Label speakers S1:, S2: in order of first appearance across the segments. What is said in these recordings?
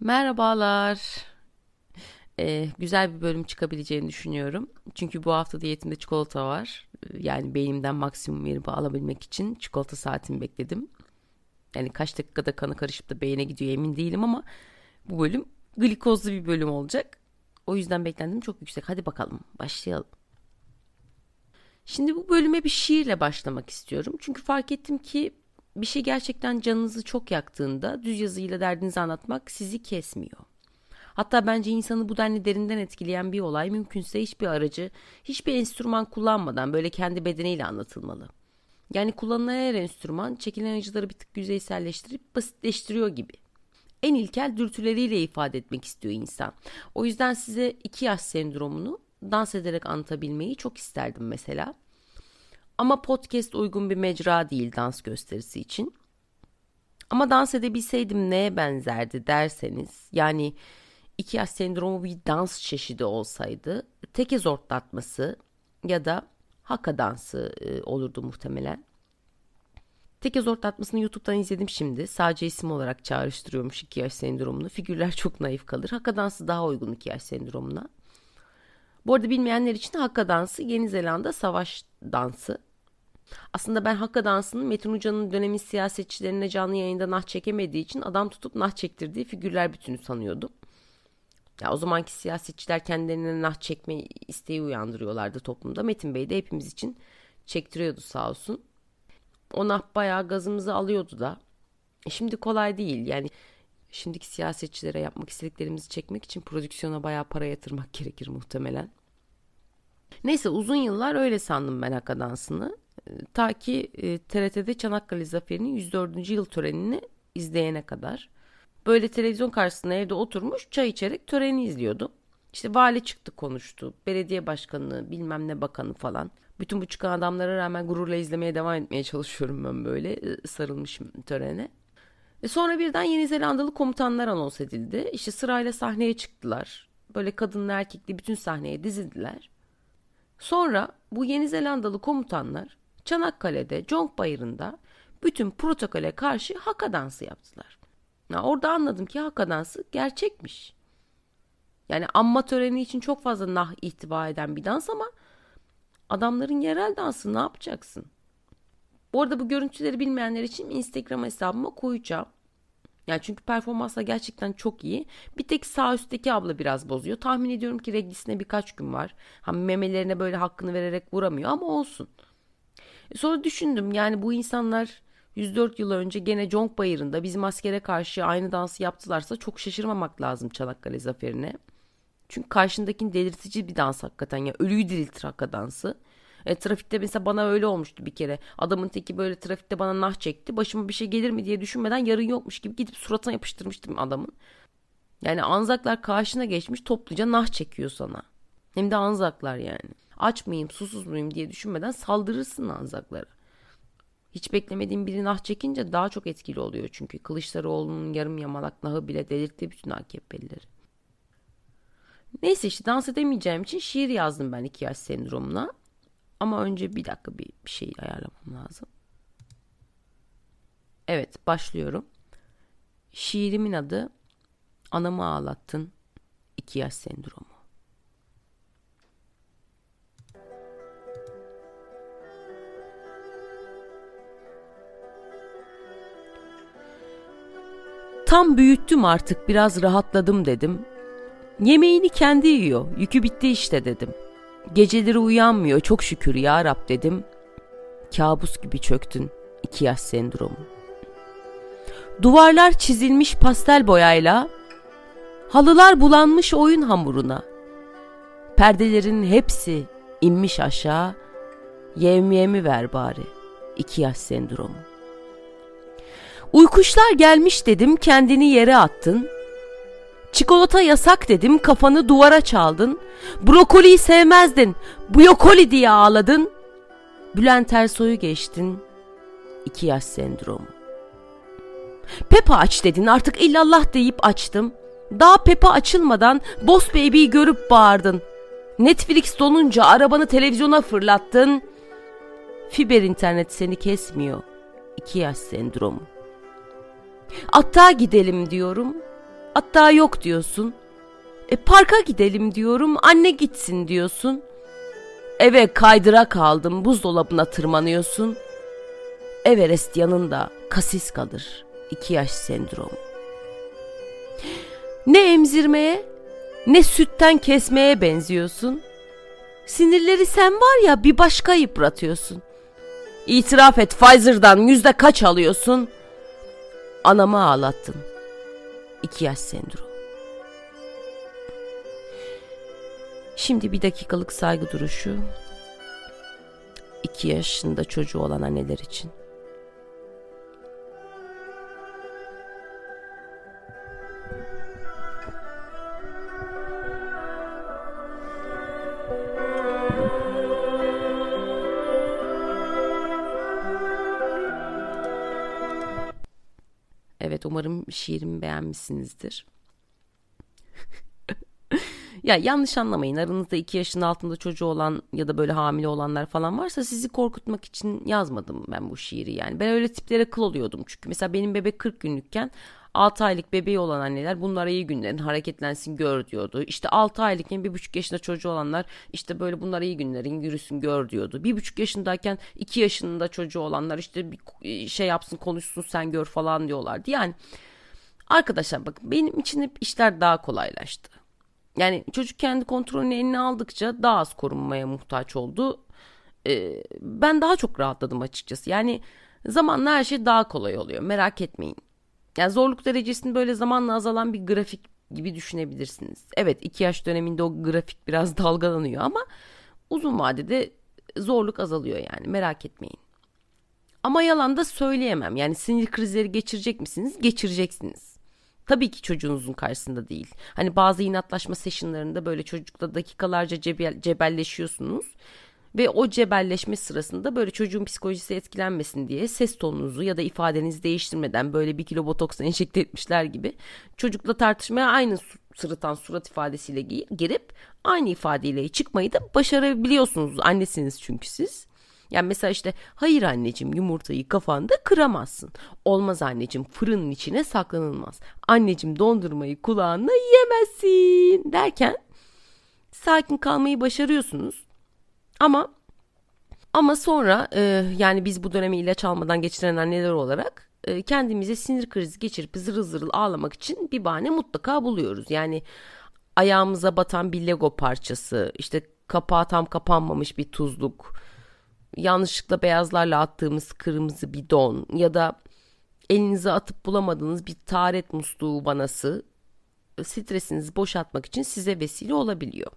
S1: Merhabalar. Ee, güzel bir bölüm çıkabileceğini düşünüyorum. Çünkü bu hafta diyetimde çikolata var. Yani beynimden maksimum verimi alabilmek için çikolata saatimi bekledim. Yani kaç dakikada kanı karışıp da beyne gidiyor emin değilim ama bu bölüm glikozlu bir bölüm olacak. O yüzden beklentim çok yüksek. Hadi bakalım başlayalım. Şimdi bu bölüme bir şiirle başlamak istiyorum. Çünkü fark ettim ki bir şey gerçekten canınızı çok yaktığında düz yazıyla derdinizi anlatmak sizi kesmiyor. Hatta bence insanı bu denli derinden etkileyen bir olay mümkünse hiçbir aracı, hiçbir enstrüman kullanmadan böyle kendi bedeniyle anlatılmalı. Yani kullanılan her enstrüman çekilen acıları bir tık yüzeyselleştirip basitleştiriyor gibi. En ilkel dürtüleriyle ifade etmek istiyor insan. O yüzden size iki yaş sendromunu dans ederek anlatabilmeyi çok isterdim mesela. Ama podcast uygun bir mecra değil dans gösterisi için. Ama dans edebilseydim neye benzerdi derseniz yani iki yaş sendromu bir dans çeşidi olsaydı teke zortlatması ya da haka dansı e, olurdu muhtemelen. Teke zortlatmasını YouTube'dan izledim şimdi. Sadece isim olarak çağrıştırıyormuş iki yaş sendromunu. Figürler çok naif kalır. Haka dansı daha uygun iki yaş sendromuna. Bu arada bilmeyenler için Hakka dansı Yeni Zelanda savaş dansı. Aslında ben Hakka dansının Metin Hoca'nın dönemin siyasetçilerine canlı yayında nah çekemediği için adam tutup nah çektirdiği figürler bütünü sanıyordum. Ya o zamanki siyasetçiler kendilerine nah çekme isteği uyandırıyorlardı toplumda. Metin Bey de hepimiz için çektiriyordu sağ olsun. O nah bayağı gazımızı alıyordu da. E şimdi kolay değil yani şimdiki siyasetçilere yapmak istediklerimizi çekmek için prodüksiyona bayağı para yatırmak gerekir muhtemelen. Neyse uzun yıllar öyle sandım ben Haka dansını. Ta ki e, TRT'de Çanakkale Zaferi'nin 104. yıl törenini izleyene kadar. Böyle televizyon karşısında evde oturmuş çay içerek töreni izliyordum. İşte vali çıktı konuştu. Belediye başkanı, bilmem ne bakanı falan. Bütün bu çıkan adamlara rağmen gururla izlemeye devam etmeye çalışıyorum ben böyle e, sarılmışım törene. E sonra birden Yeni Zelandalı komutanlar anons edildi. İşte sırayla sahneye çıktılar. Böyle kadınlı erkekli bütün sahneye dizildiler. Sonra bu Yeni Zelandalı komutanlar Çanakkale'de, Conk Bayırı'nda bütün protokole karşı haka dansı yaptılar. Ya orada anladım ki haka dansı gerçekmiş. Yani amma töreni için çok fazla nah ihtiva eden bir dans ama adamların yerel dansı ne yapacaksın? Bu arada bu görüntüleri bilmeyenler için Instagram hesabıma koyacağım. Yani çünkü performansla gerçekten çok iyi. Bir tek sağ üstteki abla biraz bozuyor. Tahmin ediyorum ki reglisine birkaç gün var. Ha memelerine böyle hakkını vererek vuramıyor ama olsun. Sonra düşündüm yani bu insanlar 104 yıl önce gene Conk Bayırı'nda bizim askere karşı aynı dansı yaptılarsa çok şaşırmamak lazım Çanakkale Zaferi'ne. Çünkü karşındakinin delirtici bir dans hakikaten ya ölüyü diriltir hakka dansı. E, trafikte mesela bana öyle olmuştu bir kere. Adamın teki böyle trafikte bana nah çekti. Başıma bir şey gelir mi diye düşünmeden yarın yokmuş gibi gidip suratına yapıştırmıştım adamın. Yani anzaklar karşına geçmiş topluca nah çekiyor sana. Hem de anzaklar yani. Aç mıyım susuz muyum diye düşünmeden saldırırsın anzaklara. Hiç beklemediğim biri nah çekince daha çok etkili oluyor çünkü. Kılıçdaroğlu'nun yarım yamalak nahı bile delirtti bütün AKP'lileri. Neyse işte dans edemeyeceğim için şiir yazdım ben iki yaş sendromuna. Ama önce bir dakika bir, bir şey ayarlamam lazım. Evet başlıyorum. Şiirimin adı Anamı Ağlattın iki yaş sendromu. Tam büyüttüm artık biraz rahatladım dedim. Yemeğini kendi yiyor yükü bitti işte dedim. Geceleri uyanmıyor çok şükür ya Rab dedim. Kabus gibi çöktün iki yaş sendromu. Duvarlar çizilmiş pastel boyayla, halılar bulanmış oyun hamuruna. Perdelerin hepsi inmiş aşağı, yevmiyemi ver bari iki yaş sendromu. Uykuşlar gelmiş dedim kendini yere attın. Çikolata yasak dedim kafanı duvara çaldın. Brokoliyi sevmezdin. Brokoli diye ağladın. Bülent Ersoy'u geçtin. İki yaş sendromu. Pepa aç dedin artık illallah deyip açtım. Daha Pepa açılmadan Boss Baby'yi görüp bağırdın. Netflix donunca arabanı televizyona fırlattın. Fiber internet seni kesmiyor. İki yaş sendromu. Atta gidelim diyorum. Hatta yok diyorsun. E parka gidelim diyorum. Anne gitsin diyorsun. Eve kaydıra kaldım. Buzdolabına tırmanıyorsun. Everest yanında kasis kalır. İki yaş sendromu. Ne emzirmeye ne sütten kesmeye benziyorsun. Sinirleri sen var ya bir başka yıpratıyorsun. İtiraf et Pfizer'dan yüzde kaç alıyorsun? Anamı ağlattın. İki yaş sendromu. Şimdi bir dakikalık saygı duruşu. İki yaşında çocuğu olan anneler için. Şiirimi beğenmişsinizdir. ya yanlış anlamayın aranızda iki yaşın altında çocuğu olan ya da böyle hamile olanlar falan varsa sizi korkutmak için yazmadım ben bu şiiri yani. Ben öyle tiplere kıl oluyordum çünkü mesela benim bebek 40 günlükken 6 aylık bebeği olan anneler bunlara iyi günlerin hareketlensin gör diyordu. İşte 6 aylıkken 1,5 yaşında çocuğu olanlar işte böyle bunlara iyi günlerin yürüsün gör diyordu. 1,5 yaşındayken 2 yaşında çocuğu olanlar işte bir şey yapsın konuşsun sen gör falan diyorlardı. Yani arkadaşlar bakın benim için hep işler daha kolaylaştı. Yani çocuk kendi kontrolünü eline aldıkça daha az korunmaya muhtaç oldu. Ee, ben daha çok rahatladım açıkçası. Yani zamanla her şey daha kolay oluyor. Merak etmeyin. Yani zorluk derecesini böyle zamanla azalan bir grafik gibi düşünebilirsiniz. Evet iki yaş döneminde o grafik biraz dalgalanıyor ama uzun vadede zorluk azalıyor yani merak etmeyin. Ama yalan da söyleyemem. Yani sinir krizleri geçirecek misiniz? Geçireceksiniz. Tabii ki çocuğunuzun karşısında değil. Hani bazı inatlaşma sessionlarında böyle çocukla dakikalarca cebel, cebelleşiyorsunuz. Ve o cebelleşme sırasında böyle çocuğun psikolojisi etkilenmesin diye ses tonunuzu ya da ifadenizi değiştirmeden böyle bir kilo botoks enjekte etmişler gibi çocukla tartışmaya aynı sırıtan surat ifadesiyle girip aynı ifadeyle çıkmayı da başarabiliyorsunuz. Annesiniz çünkü siz. Yani mesela işte hayır anneciğim yumurtayı kafanda kıramazsın. Olmaz anneciğim fırının içine saklanılmaz. Anneciğim dondurmayı kulağına yiyemezsin derken sakin kalmayı başarıyorsunuz. Ama ama sonra e, yani biz bu dönemi ilaç almadan geçiren anneler olarak e, kendimize sinir krizi geçirip zırıl zırıl ağlamak için bir bahane mutlaka buluyoruz. Yani ayağımıza batan bir Lego parçası, işte kapağı tam kapanmamış bir tuzluk, yanlışlıkla beyazlarla attığımız kırmızı bir don ya da elinize atıp bulamadığınız bir taharet musluğu vanası stresinizi boşaltmak için size vesile olabiliyor.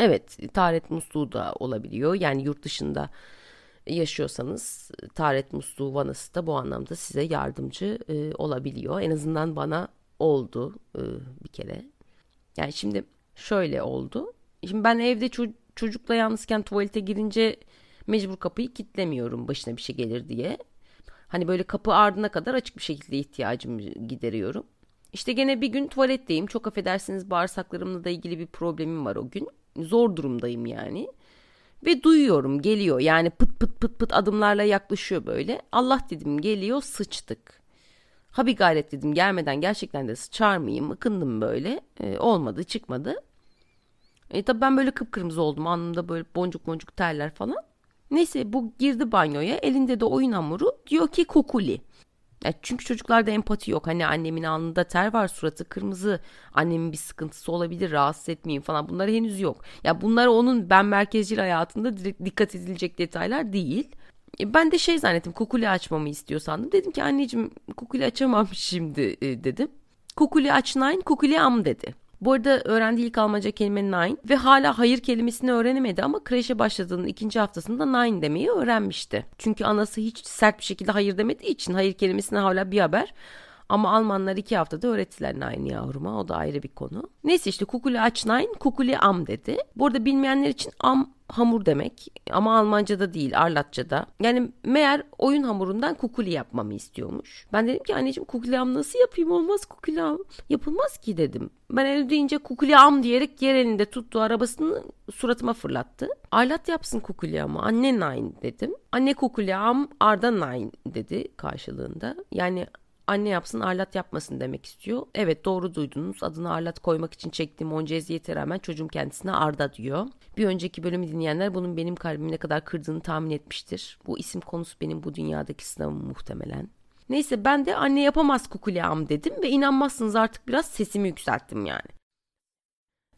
S1: Evet, taharet musluğu da olabiliyor. Yani yurt dışında yaşıyorsanız taharet musluğu vanası da bu anlamda size yardımcı e, olabiliyor. En azından bana oldu e, bir kere. Yani şimdi şöyle oldu. Şimdi ben evde çocukla yalnızken tuvalete girince mecbur kapıyı kilitlemiyorum başına bir şey gelir diye. Hani böyle kapı ardına kadar açık bir şekilde ihtiyacımı gideriyorum. İşte gene bir gün tuvaletteyim. Çok affedersiniz bağırsaklarımla da ilgili bir problemim var o gün zor durumdayım yani. Ve duyuyorum geliyor yani pıt pıt pıt pıt adımlarla yaklaşıyor böyle. Allah dedim geliyor sıçtık. Ha bir gayret dedim gelmeden gerçekten de sıçar mıyım? Ikındım böyle. E, olmadı çıkmadı. E tabi ben böyle kıpkırmızı oldum. Anımda böyle boncuk boncuk terler falan. Neyse bu girdi banyoya. Elinde de oyun hamuru. Diyor ki kokuli. Ya çünkü çocuklarda empati yok. Hani annemin alnında ter var, suratı kırmızı. Annemin bir sıkıntısı olabilir, rahatsız etmeyeyim falan. Bunlar henüz yok. Ya bunlar onun ben merkezcil hayatında dikkat edilecek detaylar değil. E, ben de şey zannettim kukuli açmamı istiyor sandım. Dedim ki anneciğim kukuli açamam şimdi e, dedim. Kukuli aç nine kukuli am dedi. Bu arada öğrendiği ilk Almanca kelime nine ve hala hayır kelimesini öğrenemedi ama kreşe başladığının ikinci haftasında nine demeyi öğrenmişti. Çünkü anası hiç sert bir şekilde hayır demediği için hayır kelimesine hala bir haber. Ama Almanlar iki haftada öğrettiler nine yavruma. O da ayrı bir konu. Neyse işte kukuli aç nine, kukuli am dedi. Bu arada bilmeyenler için am hamur demek ama Almanca'da değil Arlatça'da. Yani meğer oyun hamurundan kukuli yapmamı istiyormuş. Ben dedim ki anneciğim kukuliam nasıl yapayım olmaz kukuliam. Yapılmaz ki dedim. Ben el deyince kukuliam diyerek yer elinde tuttu arabasını suratıma fırlattı. Arlat yapsın kukuliamı anne nine dedim. Anne kukuliam Arda nine dedi karşılığında. Yani anne yapsın Arlat yapmasın demek istiyor. Evet doğru duydunuz. Adını Arlat koymak için çektiğim onca eziyete rağmen çocuğum kendisine Arda diyor. Bir önceki bölümü dinleyenler bunun benim kalbimi ne kadar kırdığını tahmin etmiştir. Bu isim konusu benim bu dünyadaki sınavım muhtemelen. Neyse ben de anne yapamaz kukuliam dedim ve inanmazsınız artık biraz sesimi yükselttim yani.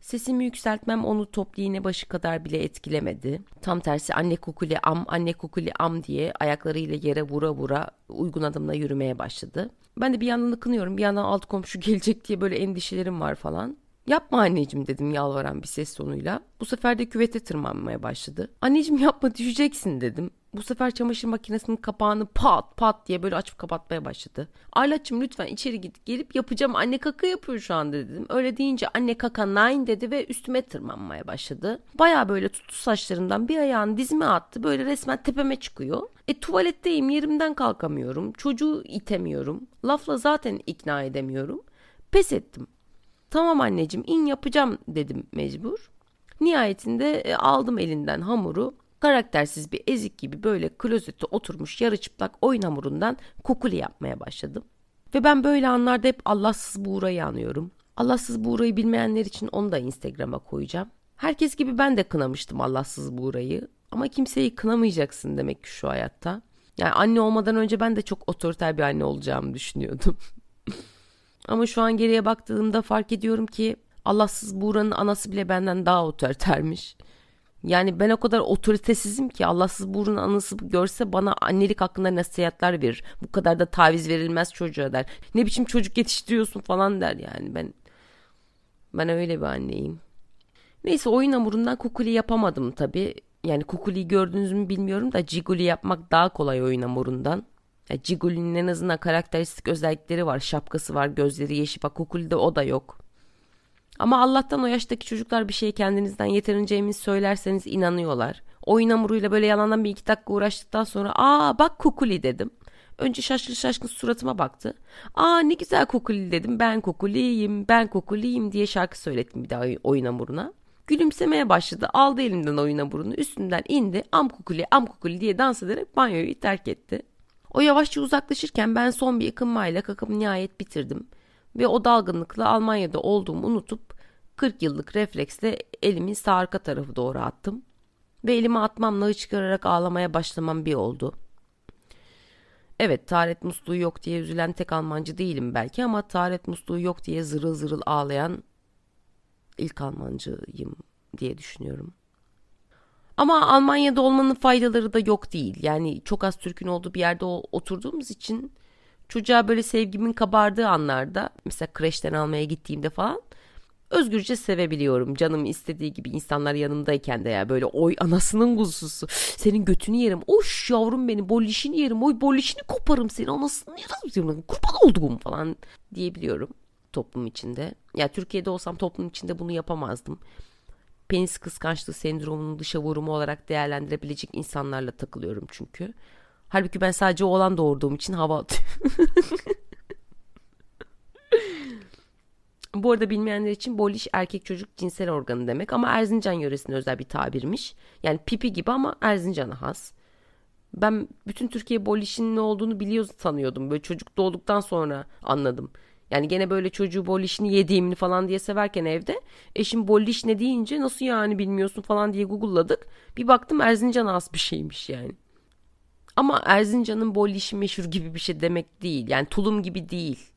S1: Sesimi yükseltmem onu toplu iğne başı kadar bile etkilemedi. Tam tersi anne kukuli am, anne kukuli am diye ayaklarıyla yere vura vura uygun adımla yürümeye başladı. Ben de bir yandan ıkınıyorum bir yandan alt komşu gelecek diye böyle endişelerim var falan. Yapma anneciğim dedim yalvaran bir ses tonuyla. Bu sefer de küvete tırmanmaya başladı. Anneciğim yapma düşeceksin dedim. Bu sefer çamaşır makinesinin kapağını pat pat diye böyle açıp kapatmaya başladı. Aylaç'ım lütfen içeri git gelip yapacağım anne kaka yapıyor şu anda dedim. Öyle deyince anne kaka nine dedi ve üstüme tırmanmaya başladı. Baya böyle tuttu saçlarından bir ayağını dizime attı böyle resmen tepeme çıkıyor. E tuvaletteyim yerimden kalkamıyorum çocuğu itemiyorum lafla zaten ikna edemiyorum. Pes ettim. Tamam anneciğim in yapacağım dedim mecbur. Nihayetinde e, aldım elinden hamuru karaktersiz bir ezik gibi böyle klozette oturmuş yarı çıplak oyun hamurundan kukuli yapmaya başladım. Ve ben böyle anlarda hep Allahsız Buğra'yı anıyorum. Allahsız Buğra'yı bilmeyenler için onu da Instagram'a koyacağım. Herkes gibi ben de kınamıştım Allahsız Buğra'yı. Ama kimseyi kınamayacaksın demek ki şu hayatta. Yani anne olmadan önce ben de çok otoriter bir anne olacağımı düşünüyordum. Ama şu an geriye baktığımda fark ediyorum ki Allahsız Buğra'nın anası bile benden daha otoritermiş. Yani ben o kadar otoritesizim ki Allahsız Buğra'nın anası görse bana annelik hakkında nasihatler verir. Bu kadar da taviz verilmez çocuğa der. Ne biçim çocuk yetiştiriyorsun falan der yani. Ben ben öyle bir anneyim. Neyse oyun hamurundan kukuli yapamadım tabi. Yani kukuli gördünüz mü bilmiyorum da ciguli yapmak daha kolay oyun hamurundan. Ya Ciguli'nin en azından karakteristik özellikleri var. Şapkası var, gözleri yeşil. Bak Kukuli'de o da yok. Ama Allah'tan o yaştaki çocuklar bir şeyi kendinizden yeterince emin söylerseniz inanıyorlar. Oyun hamuruyla böyle yalandan bir iki dakika uğraştıktan sonra aa bak Kukuli dedim. Önce şaşkın şaşkın suratıma baktı. Aa ne güzel Kukuli dedim. Ben Kukuli'yim, ben Kukuli'yim diye şarkı söylettim bir daha oyun hamuruna. Gülümsemeye başladı. Aldı elimden oyun hamurunu üstünden indi. Am Kukuli, am Kukuli diye dans ederek banyoyu terk etti. O yavaşça uzaklaşırken ben son bir ıkınmayla kakamı nihayet bitirdim. Ve o dalgınlıkla Almanya'da olduğumu unutup 40 yıllık refleksle elimi sağ arka tarafı doğru attım. Ve elimi atmamla hıçkırarak ağlamaya başlamam bir oldu. Evet taharet musluğu yok diye üzülen tek Almancı değilim belki ama taharet musluğu yok diye zırıl zırıl ağlayan ilk Almancıyım diye düşünüyorum. Ama Almanya'da olmanın faydaları da yok değil. Yani çok az Türk'ün olduğu bir yerde oturduğumuz için çocuğa böyle sevgimin kabardığı anlarda mesela kreşten almaya gittiğimde falan özgürce sevebiliyorum. Canım istediği gibi insanlar yanımdayken de ya böyle oy anasının kuzusu senin götünü yerim. Oş yavrum benim bolişini yerim. Oy bolişini koparım seni anasını yerim. Kurban olduğum falan diyebiliyorum toplum içinde. Ya Türkiye'de olsam toplum içinde bunu yapamazdım penis kıskançlığı sendromunun dışa vurumu olarak değerlendirebilecek insanlarla takılıyorum çünkü. Halbuki ben sadece oğlan doğurduğum için hava atıyorum. Bu arada bilmeyenler için boliş erkek çocuk cinsel organı demek ama Erzincan yöresine özel bir tabirmiş. Yani pipi gibi ama Erzincan'a has. Ben bütün Türkiye bolişin ne olduğunu biliyor sanıyordum. Böyle çocuk doğduktan sonra anladım. Yani gene böyle çocuğu bollişini yediğimini falan diye severken evde eşim bolliş ne deyince nasıl yani bilmiyorsun falan diye google'ladık. Bir baktım Erzincan az bir şeymiş yani. Ama Erzincan'ın bollişi meşhur gibi bir şey demek değil. Yani tulum gibi değil.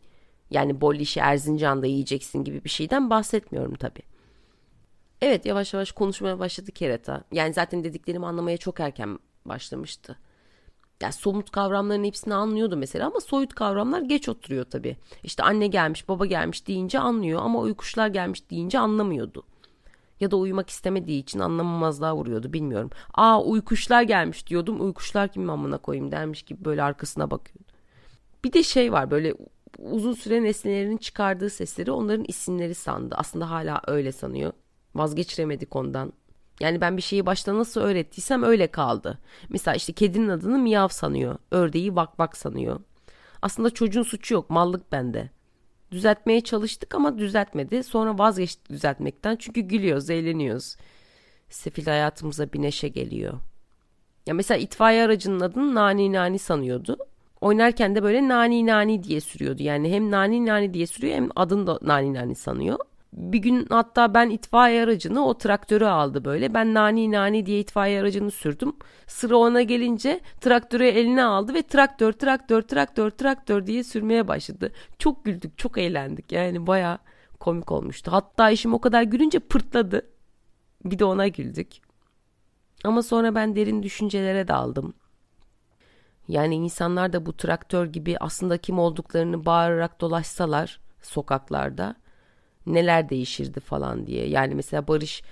S1: Yani bollişi Erzincan'da yiyeceksin gibi bir şeyden bahsetmiyorum tabii. Evet yavaş yavaş konuşmaya başladı kereta. Yani zaten dediklerimi anlamaya çok erken başlamıştı yani somut kavramların hepsini anlıyordu mesela ama soyut kavramlar geç oturuyor tabii. İşte anne gelmiş, baba gelmiş deyince anlıyor ama uykuşlar gelmiş deyince anlamıyordu. Ya da uyumak istemediği için anlamamazlığa vuruyordu bilmiyorum. Aa uykuşlar gelmiş diyordum. Uykuşlar kim amına koyayım dermiş gibi böyle arkasına bakıyordu. Bir de şey var böyle uzun süre nesnelerin çıkardığı sesleri onların isimleri sandı. Aslında hala öyle sanıyor. Vazgeçiremedik ondan. Yani ben bir şeyi başta nasıl öğrettiysem öyle kaldı. Mesela işte kedinin adını miyav sanıyor. Ördeği vak vak sanıyor. Aslında çocuğun suçu yok. Mallık bende. Düzeltmeye çalıştık ama düzeltmedi. Sonra vazgeçti düzeltmekten. Çünkü gülüyoruz, eğleniyoruz. Sefil hayatımıza bir neşe geliyor. Ya mesela itfaiye aracının adını Nani Nani sanıyordu. Oynarken de böyle nani nani diye sürüyordu. Yani hem nani nani diye sürüyor hem adını da nani nani sanıyor. Bir gün hatta ben itfaiye aracını o traktörü aldı böyle. Ben nani nani diye itfaiye aracını sürdüm. Sıra ona gelince traktörü eline aldı ve traktör traktör traktör traktör diye sürmeye başladı. Çok güldük çok eğlendik yani baya komik olmuştu. Hatta işim o kadar gülünce pırtladı. Bir de ona güldük. Ama sonra ben derin düşüncelere daldım. Yani insanlar da bu traktör gibi aslında kim olduklarını bağırarak dolaşsalar sokaklarda neler değişirdi falan diye. Yani mesela Barış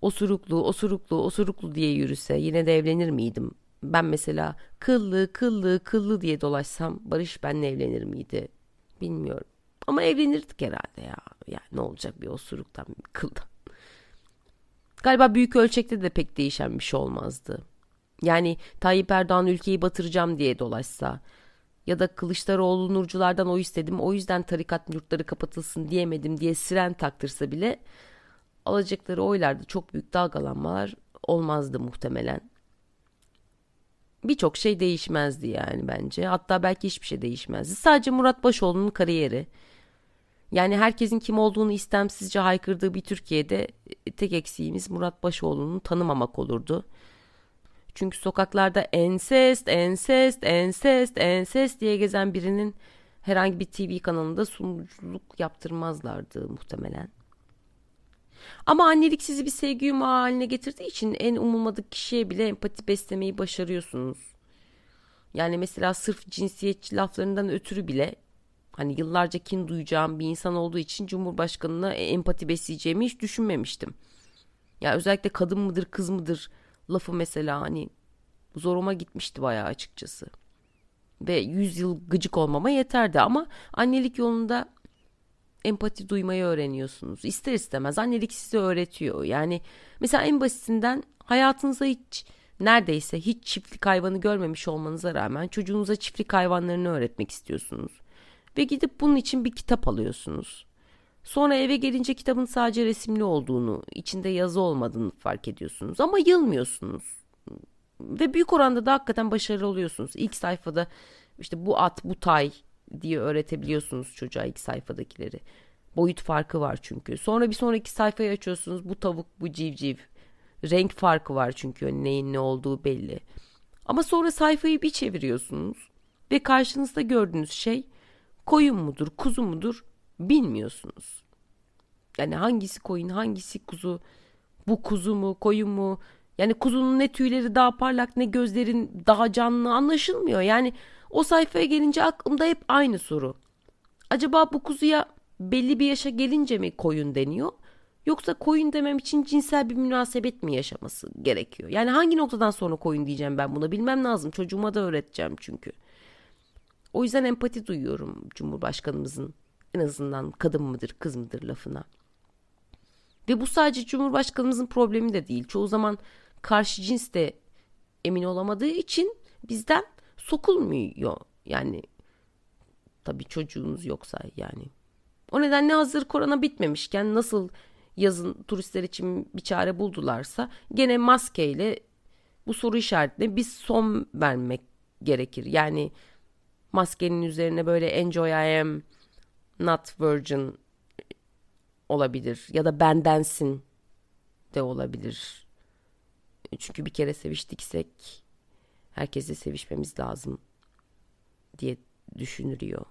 S1: osuruklu, osuruklu, osuruklu diye yürüse yine de evlenir miydim? Ben mesela kıllı, kıllı, kıllı diye dolaşsam Barış benle evlenir miydi? Bilmiyorum. Ama evlenirdik herhalde ya. Yani ne olacak bir osuruktan, bir kıldan. Galiba büyük ölçekte de pek değişen bir şey olmazdı. Yani Tayyip Erdoğan ülkeyi batıracağım diye dolaşsa ya da Kılıçdaroğlu Nurculardan o istedim o yüzden tarikat yurtları kapatılsın diyemedim diye siren taktırsa bile alacakları oylarda çok büyük dalgalanmalar olmazdı muhtemelen. Birçok şey değişmezdi yani bence. Hatta belki hiçbir şey değişmezdi. Sadece Murat Başoğlu'nun kariyeri. Yani herkesin kim olduğunu istemsizce haykırdığı bir Türkiye'de tek eksiğimiz Murat Başoğlu'nu tanımamak olurdu. Çünkü sokaklarda ensest, ensest, ensest, ensest diye gezen birinin herhangi bir TV kanalında sunuculuk yaptırmazlardı muhtemelen. Ama annelik sizi bir sevgi yumağı haline getirdiği için en umulmadık kişiye bile empati beslemeyi başarıyorsunuz. Yani mesela sırf cinsiyetçi laflarından ötürü bile hani yıllarca kin duyacağım bir insan olduğu için Cumhurbaşkanına empati besleyeceğimi hiç düşünmemiştim. Ya özellikle kadın mıdır kız mıdır lafı mesela hani zoruma gitmişti bayağı açıkçası. Ve yüz yıl gıcık olmama yeterdi ama annelik yolunda empati duymayı öğreniyorsunuz. İster istemez annelik size öğretiyor. Yani mesela en basitinden hayatınıza hiç neredeyse hiç çiftlik hayvanı görmemiş olmanıza rağmen çocuğunuza çiftlik hayvanlarını öğretmek istiyorsunuz. Ve gidip bunun için bir kitap alıyorsunuz. Sonra eve gelince kitabın sadece resimli olduğunu, içinde yazı olmadığını fark ediyorsunuz. Ama yılmıyorsunuz. Ve büyük oranda da hakikaten başarılı oluyorsunuz. İlk sayfada işte bu at, bu tay diye öğretebiliyorsunuz çocuğa ilk sayfadakileri. Boyut farkı var çünkü. Sonra bir sonraki sayfayı açıyorsunuz. Bu tavuk, bu civciv. Renk farkı var çünkü neyin ne olduğu belli. Ama sonra sayfayı bir çeviriyorsunuz ve karşınızda gördüğünüz şey koyun mudur, kuzu mudur bilmiyorsunuz. Yani hangisi koyun, hangisi kuzu, bu kuzu mu, koyun mu? Yani kuzunun ne tüyleri daha parlak, ne gözlerin daha canlı anlaşılmıyor. Yani o sayfaya gelince aklımda hep aynı soru. Acaba bu kuzuya belli bir yaşa gelince mi koyun deniyor? Yoksa koyun demem için cinsel bir münasebet mi yaşaması gerekiyor? Yani hangi noktadan sonra koyun diyeceğim ben buna bilmem lazım. Çocuğuma da öğreteceğim çünkü. O yüzden empati duyuyorum Cumhurbaşkanımızın en azından kadın mıdır kız mıdır lafına. Ve bu sadece Cumhurbaşkanımızın problemi de değil. Çoğu zaman karşı cins de emin olamadığı için bizden sokulmuyor. Yani tabii çocuğunuz yoksa yani. O nedenle hazır korona bitmemişken nasıl yazın turistler için bir çare buldularsa gene maskeyle bu soru işaretine bir son vermek gerekir. Yani maskenin üzerine böyle enjoy I am not virgin olabilir ya da bendensin de olabilir. Çünkü bir kere seviştiksek herkese sevişmemiz lazım diye düşünülüyor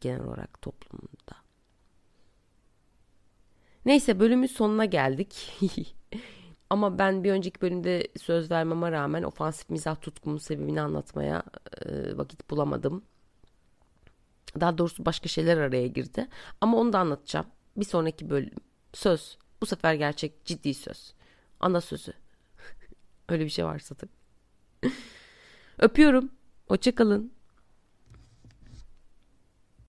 S1: genel olarak toplumda. Neyse bölümün sonuna geldik. Ama ben bir önceki bölümde söz vermeme rağmen ofansif mizah tutkumun sebebini anlatmaya e, vakit bulamadım. Daha doğrusu başka şeyler araya girdi. Ama onu da anlatacağım. Bir sonraki bölüm. Söz. Bu sefer gerçek ciddi söz. Ana sözü. Öyle bir şey varsa tabii. Öpüyorum. Hoşçakalın.